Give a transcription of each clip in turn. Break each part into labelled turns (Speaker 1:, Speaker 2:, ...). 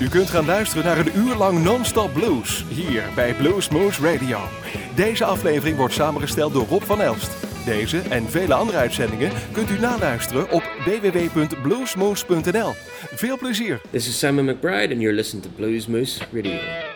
Speaker 1: U kunt gaan luisteren naar een uur lang non-stop blues hier bij Blues Moose Radio. Deze aflevering wordt samengesteld door Rob van Elst. Deze en vele andere uitzendingen kunt u naluisteren op www.bluesmoose.nl. Veel plezier!
Speaker 2: This is Simon McBride, and you're listening to Blues Moose Radio.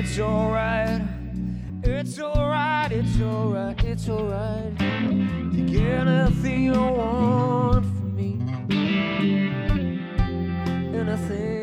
Speaker 3: It's alright. It's alright, it's alright, it's alright. You get anything you want from me. Anything.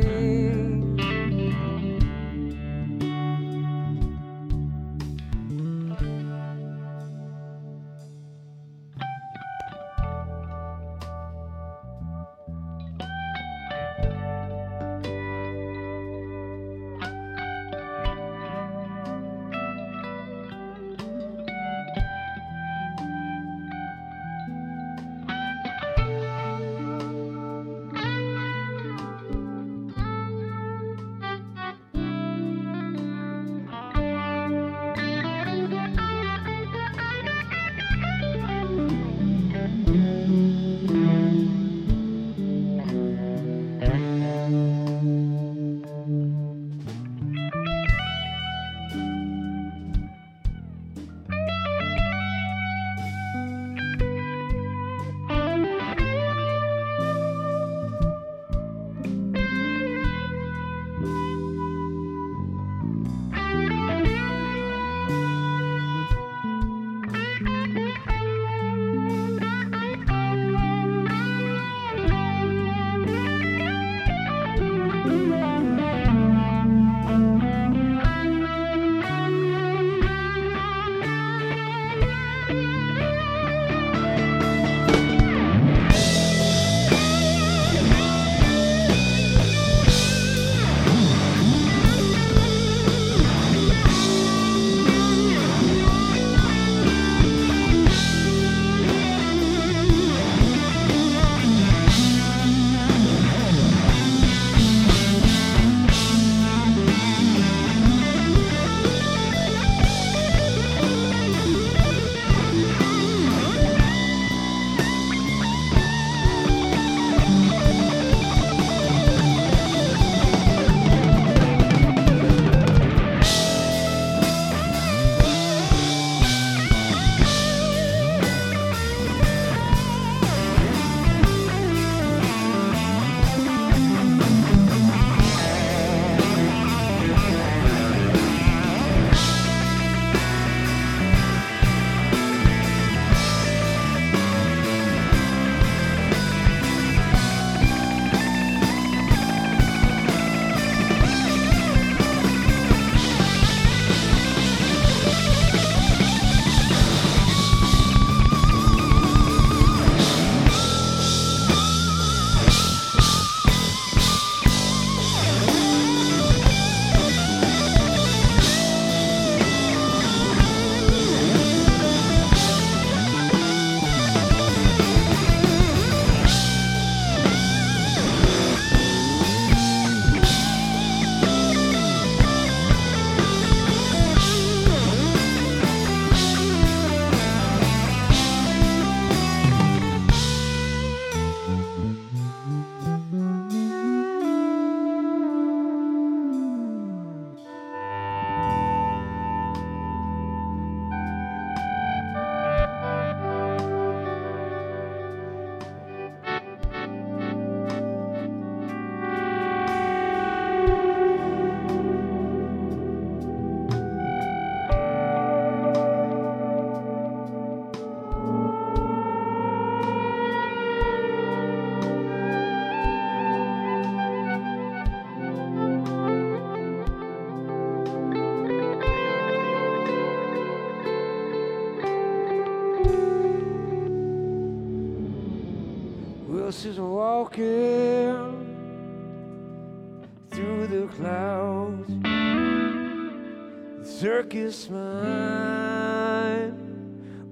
Speaker 2: is mine.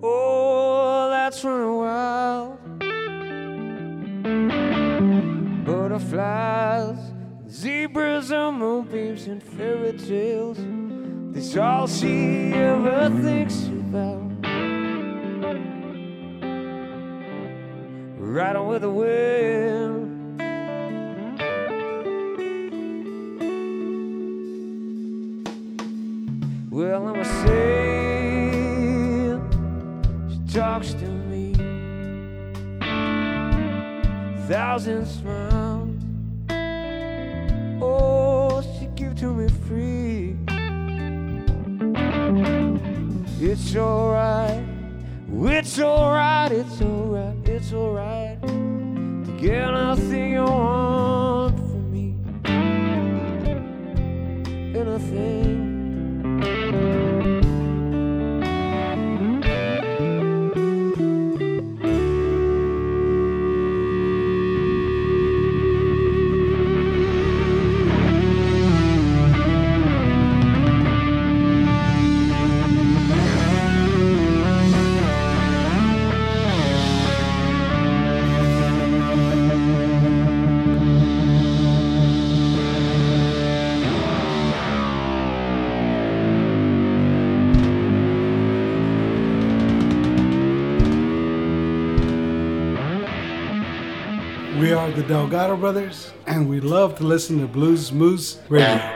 Speaker 2: Oh, that's running wild. Butterflies, zebras, and moonbeams, and fairy tales. That's all she ever thinks about. Riding with the wind. thousand smiles.
Speaker 4: are the Delgado Brothers, and we love to listen to Blues Moose Radio.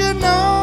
Speaker 5: you know.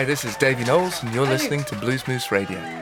Speaker 6: Hi, this is Davey Knowles, and you're listening to Blues Moose Radio.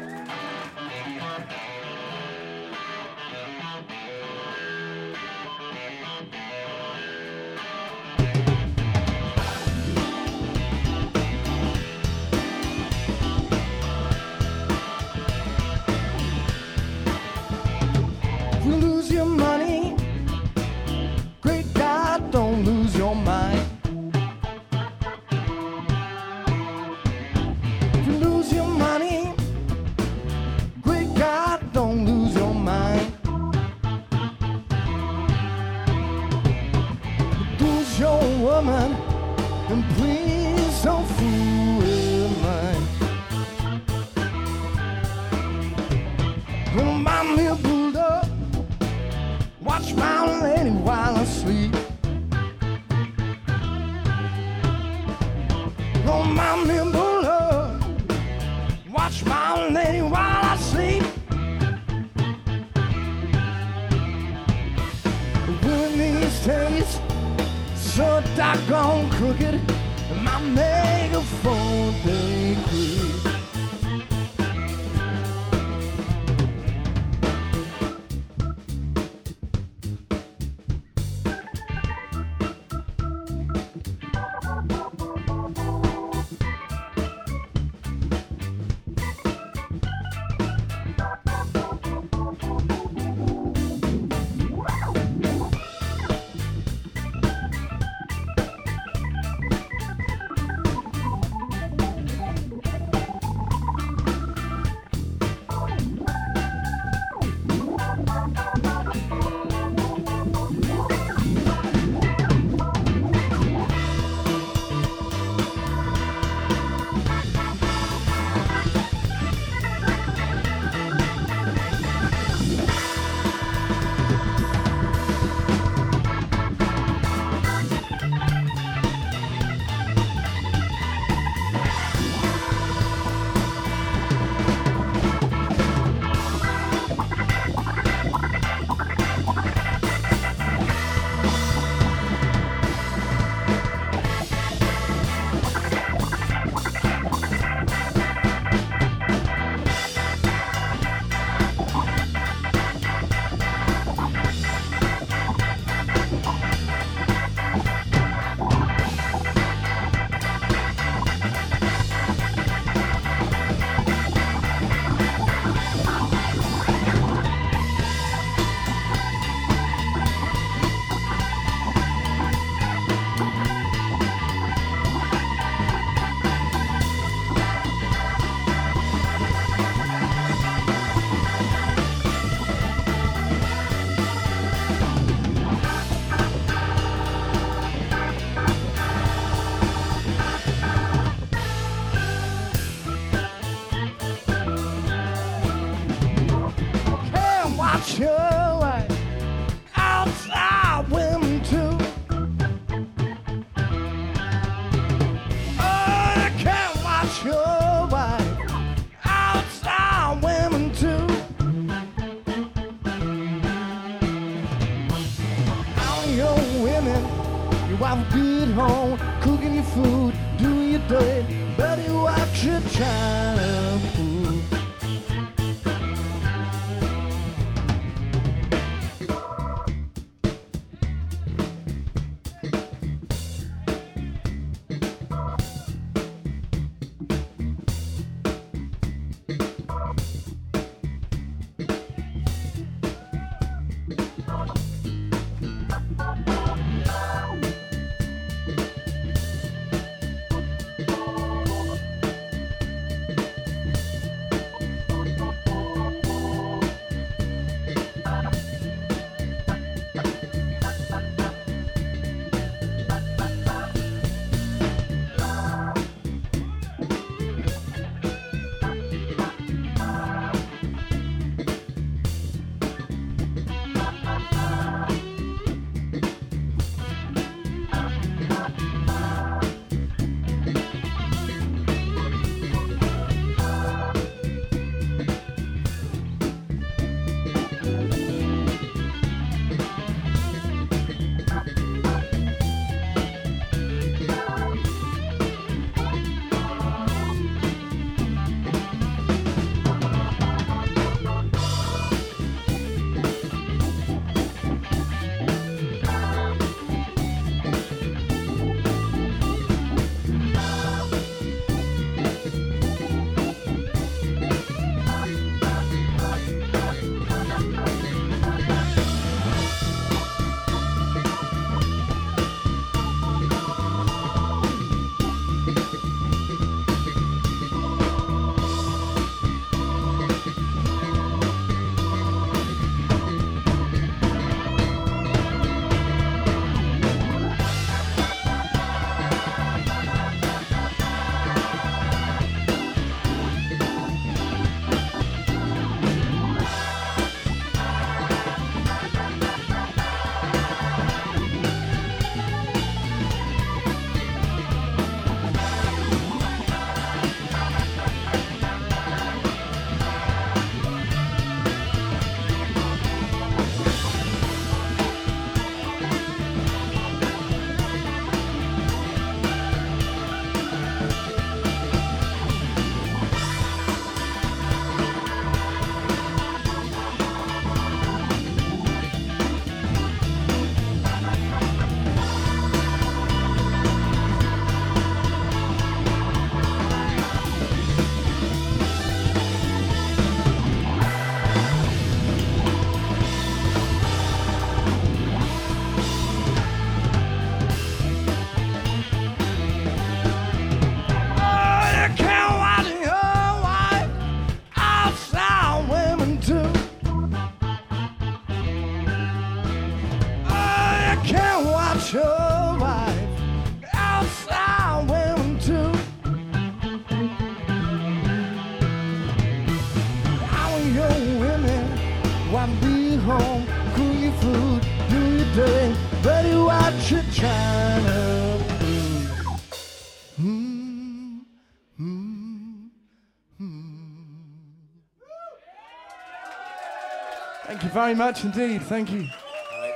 Speaker 3: very much indeed. Thank you.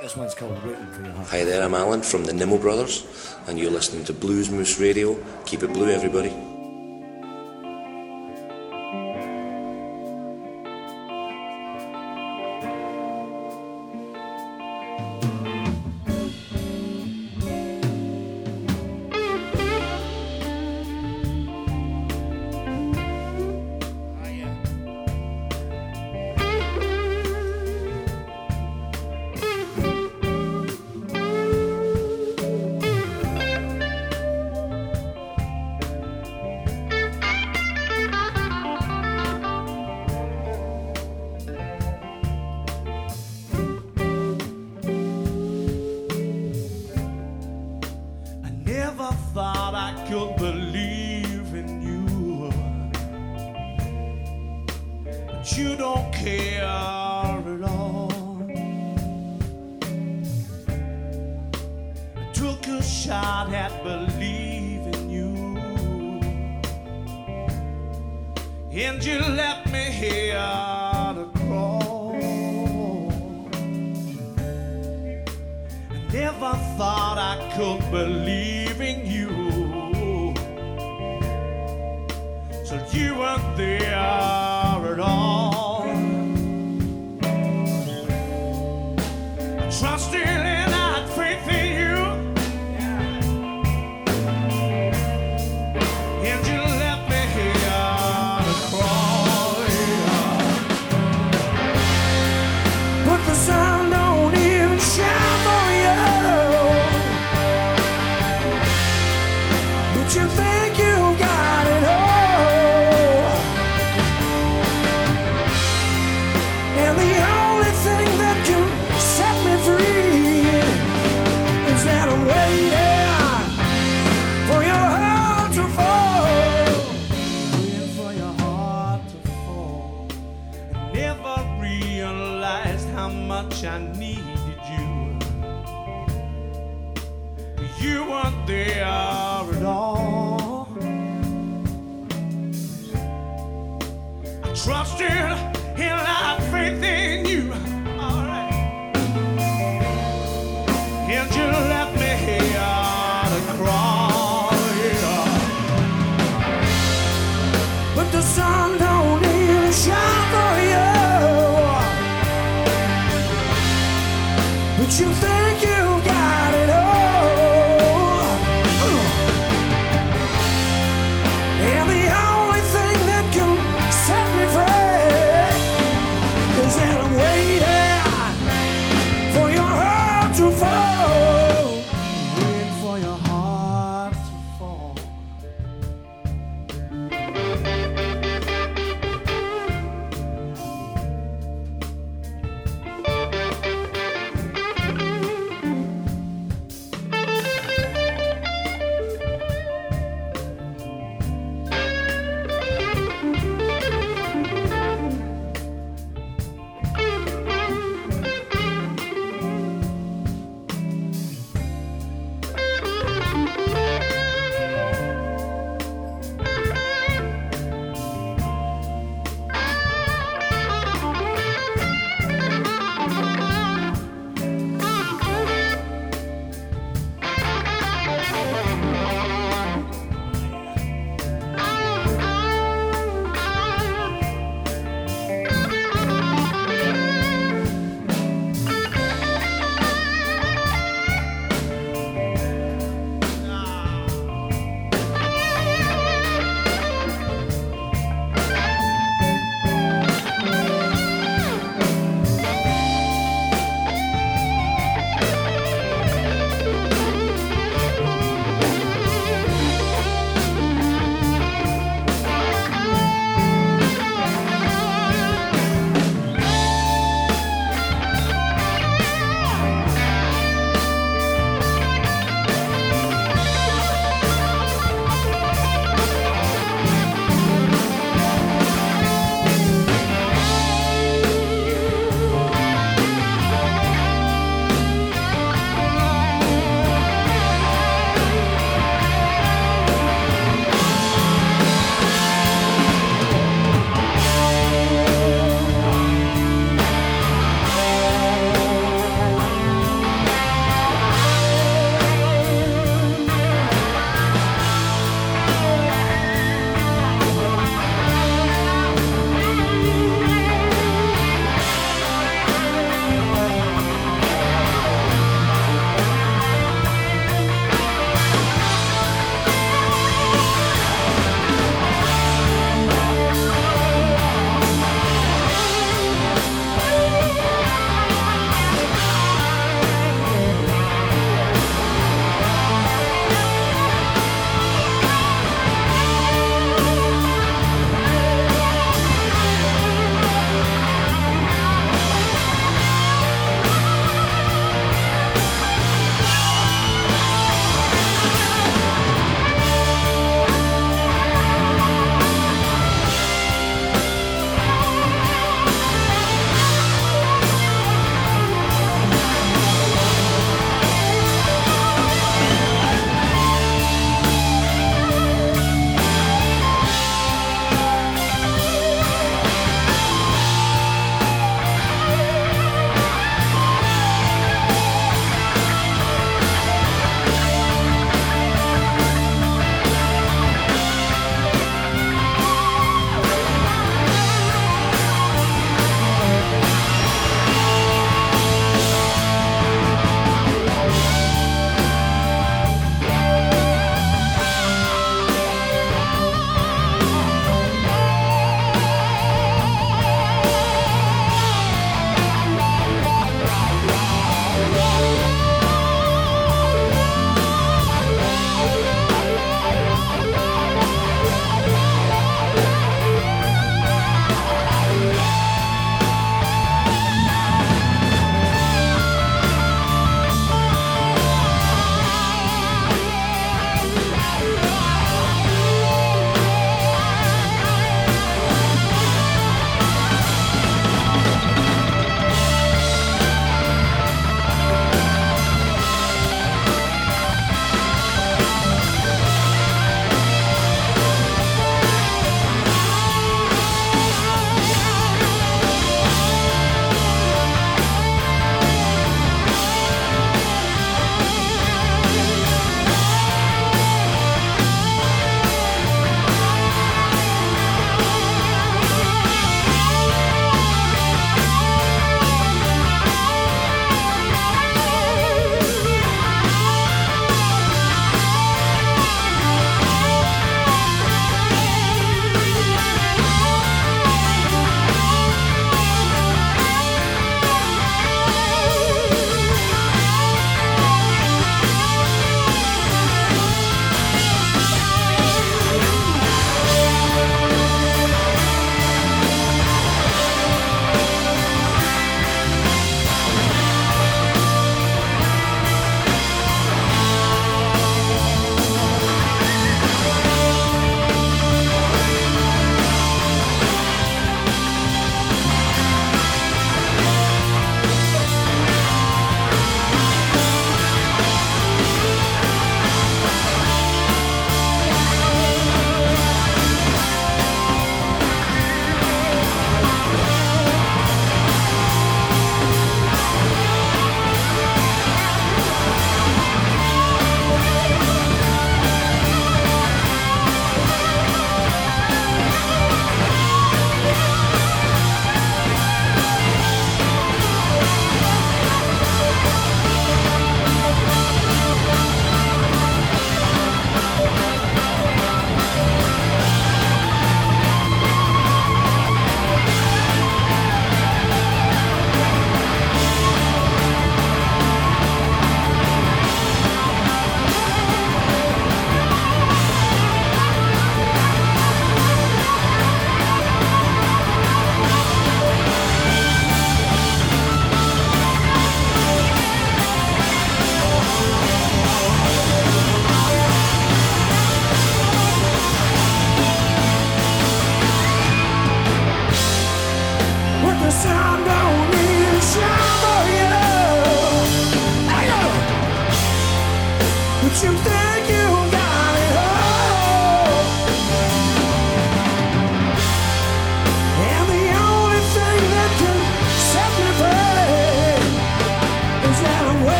Speaker 7: This one's called for Your Heart.
Speaker 8: Hi there, I'm Alan from the Nimmo Brothers, and you're listening to Blues Moose Radio. Keep it blue, everybody.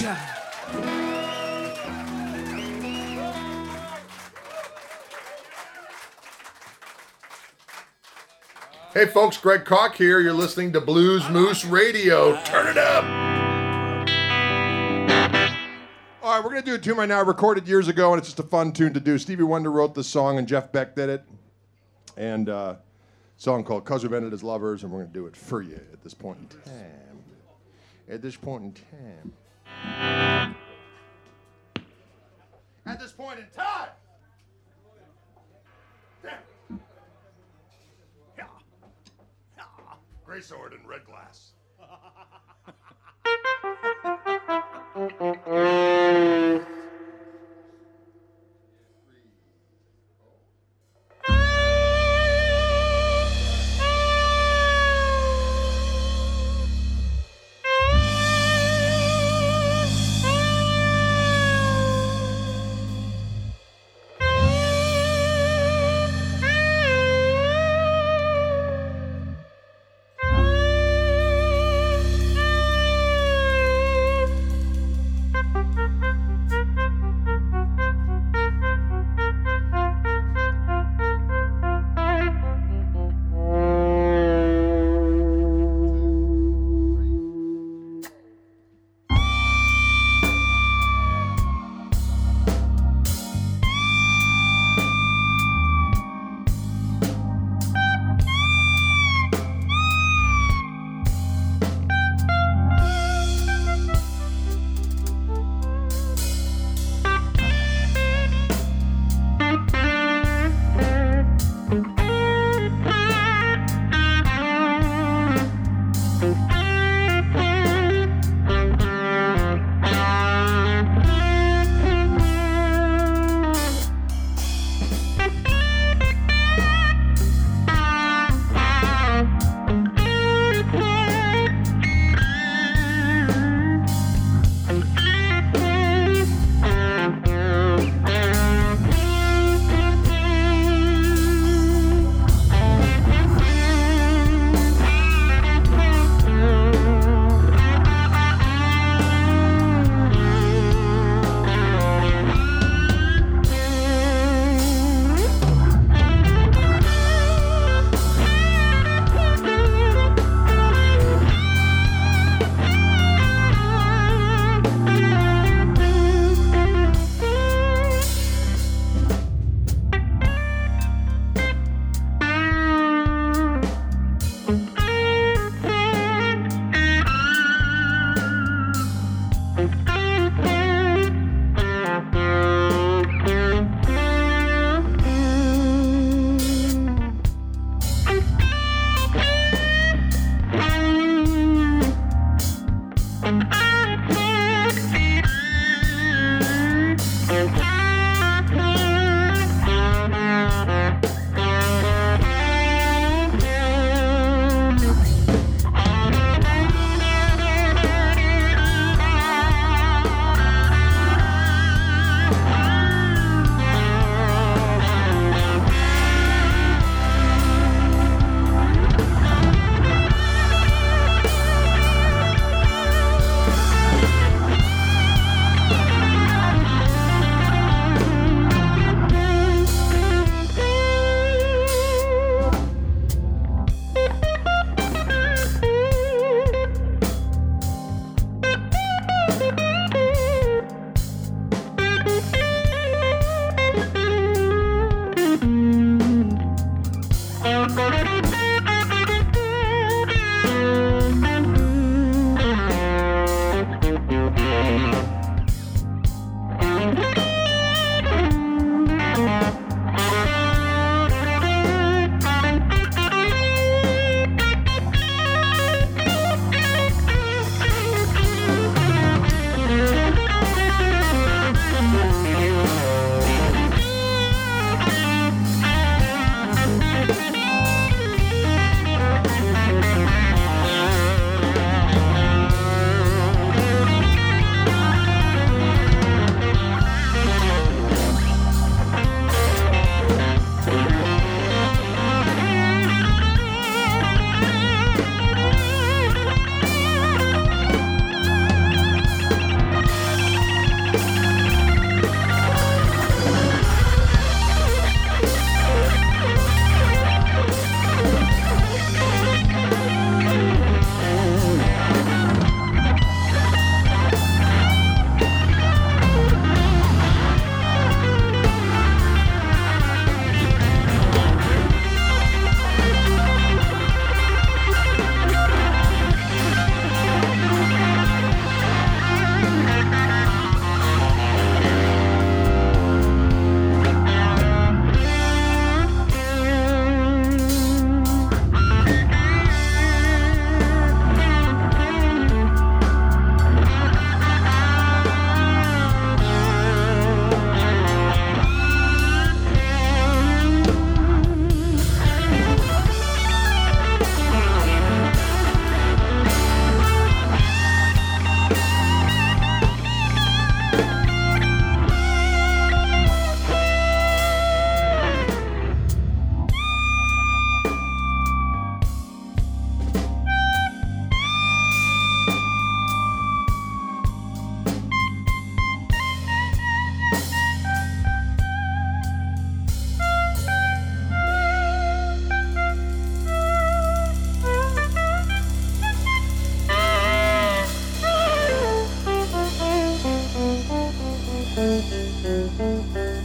Speaker 3: You.
Speaker 9: Hey folks, Greg Koch here. You're listening to Blues Moose Radio. Turn it up.
Speaker 10: All right, we're going to do a tune right now. I recorded years ago, and it's just a fun tune to do. Stevie Wonder wrote the song, and Jeff Beck did it. And uh, song called Cause We've Ended as Lovers, and we're going to do it for you at this point in time. At this point in time. At this point in time. Damn. Yeah. Yeah. Gray sword and red glass.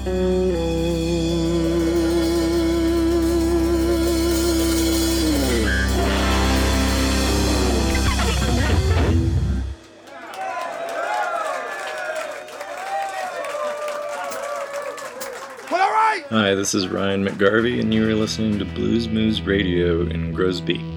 Speaker 11: Hi, this is Ryan McGarvey, and you are listening to Blues Moose Radio in
Speaker 8: Groesbeek.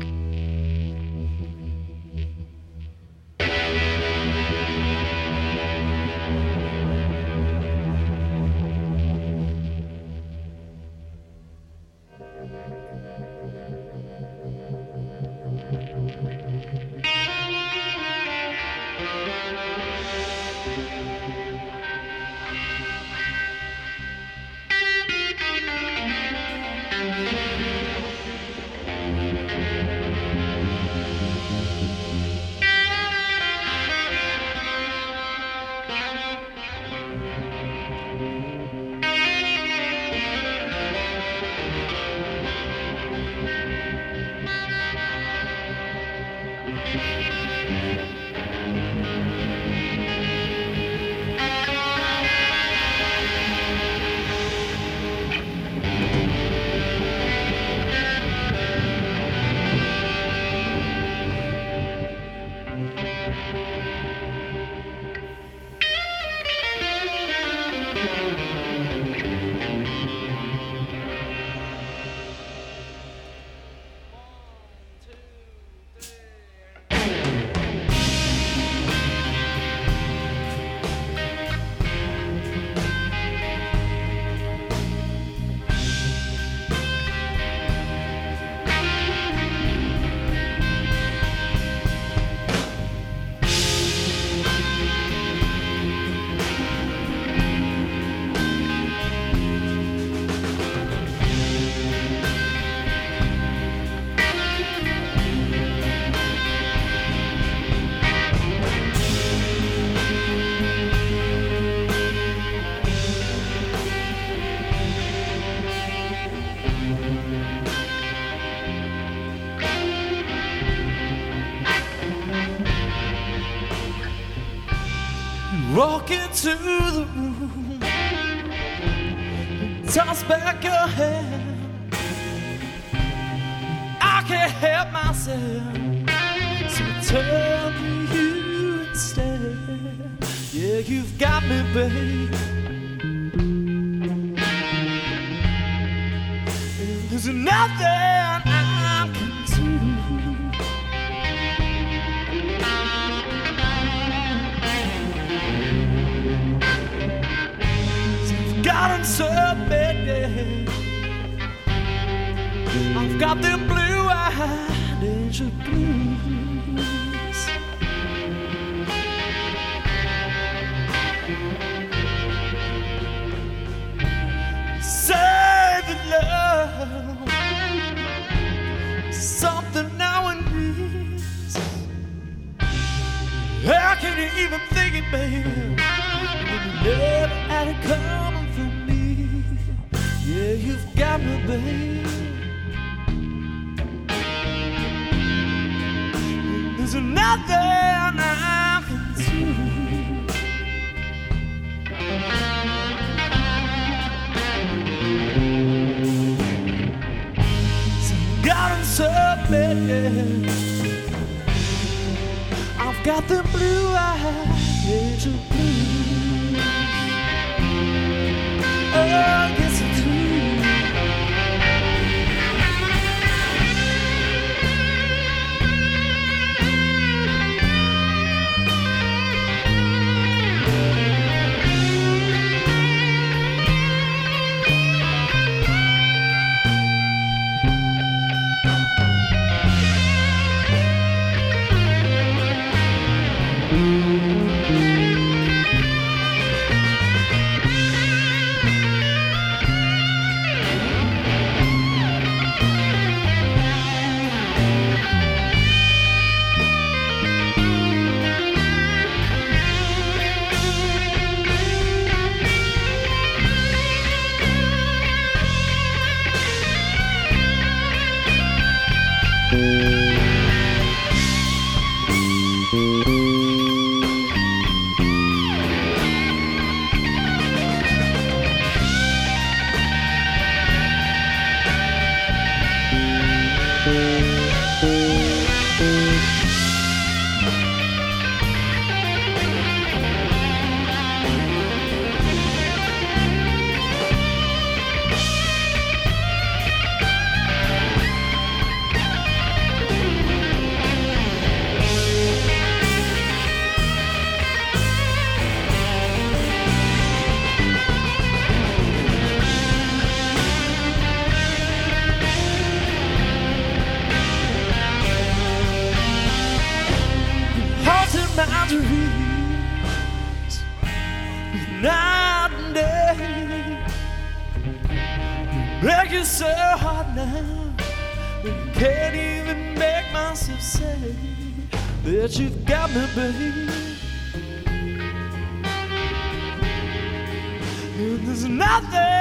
Speaker 8: Into the room, toss back your head. I can't help myself, so turn to you instead. Yeah, you've got me, babe. There's nothing baby. Never had it coming from me. Yeah, you've got me, babe. There's nothing I can do. I've got them blue eyes, angel blues. Oh,
Speaker 3: that you've got me, babe. And there's nothing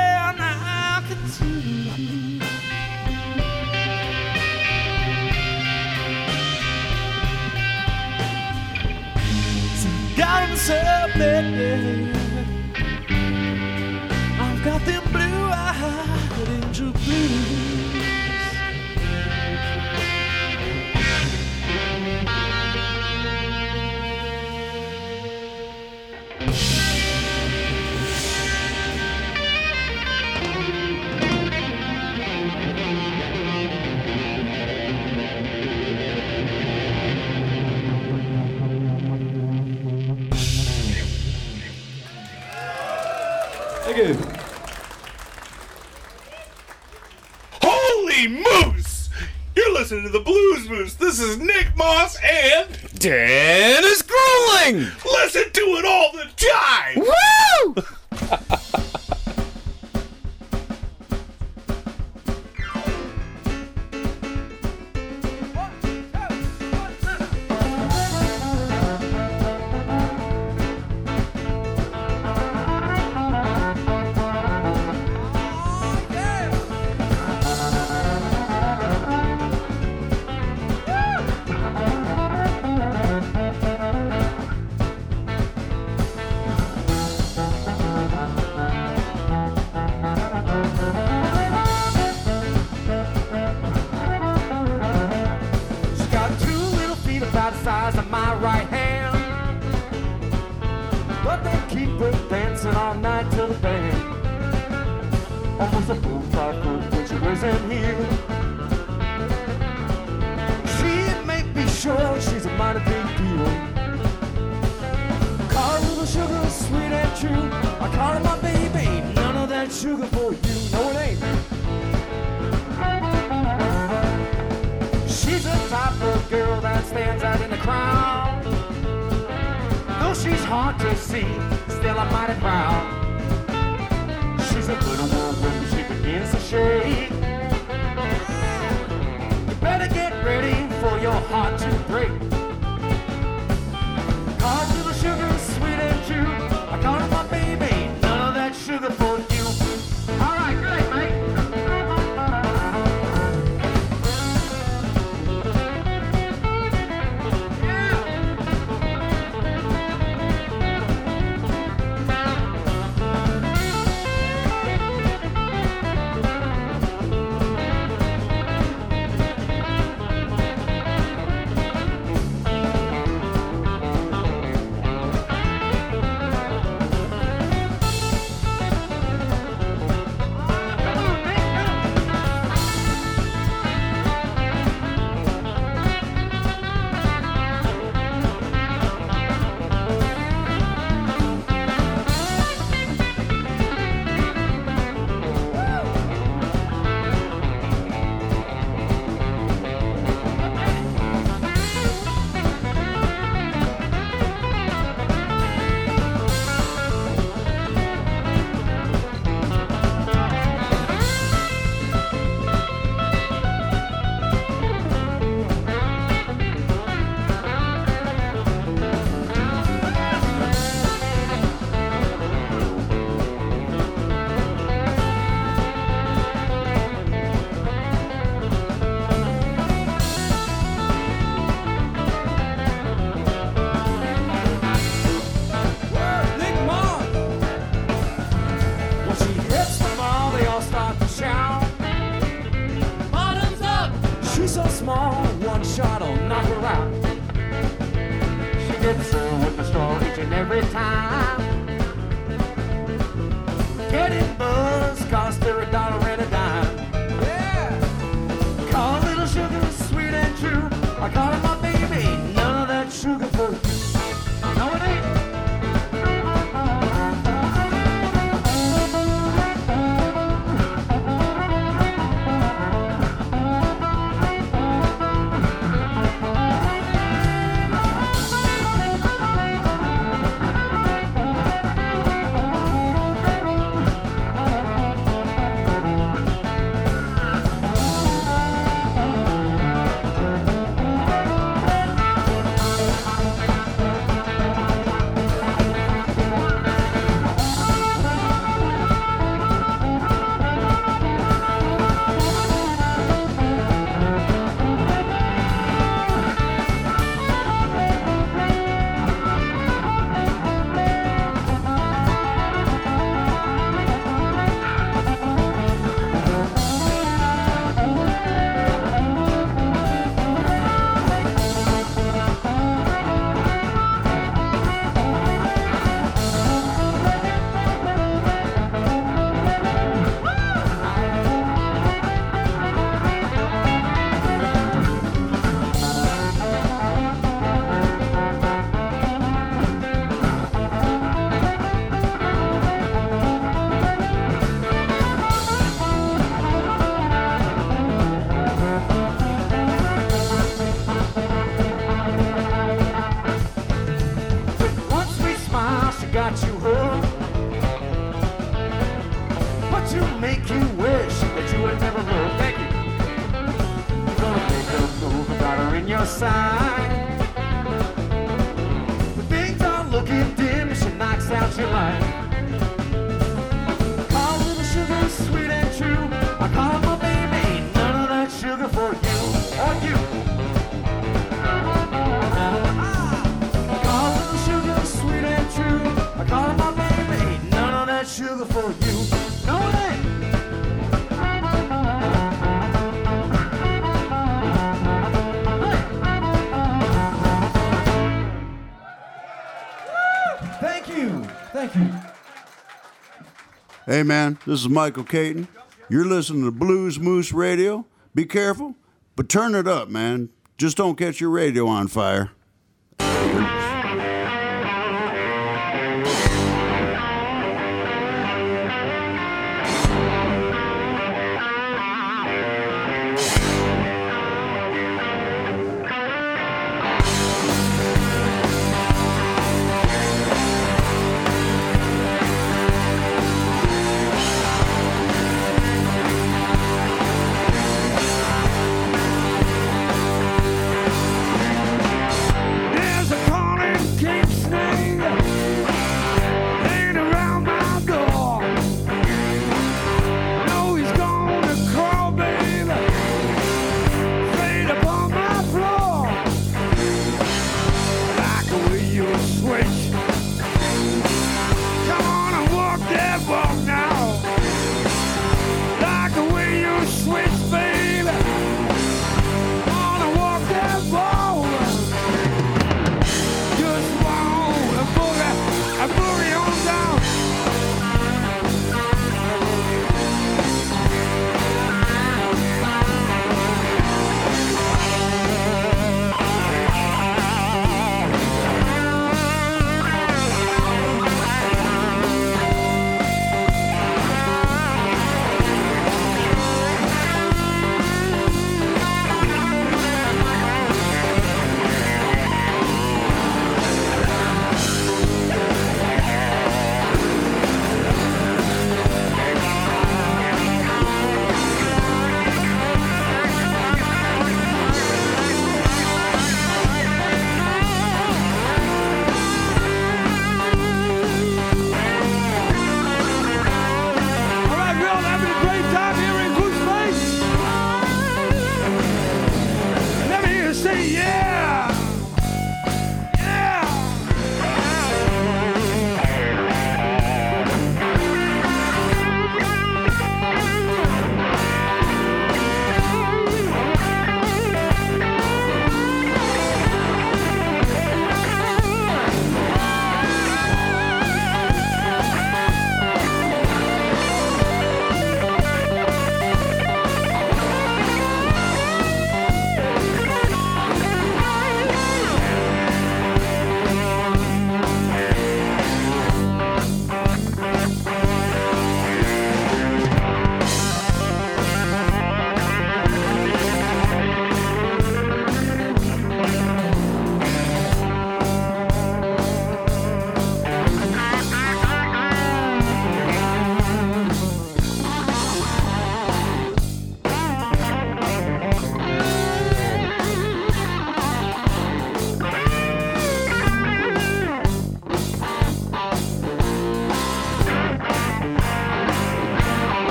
Speaker 2: Hey, man, this is Michael Katon. You're listening to Blues Moose Radio. Be careful, but turn it up, man. Just don't catch your radio on fire.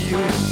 Speaker 6: you.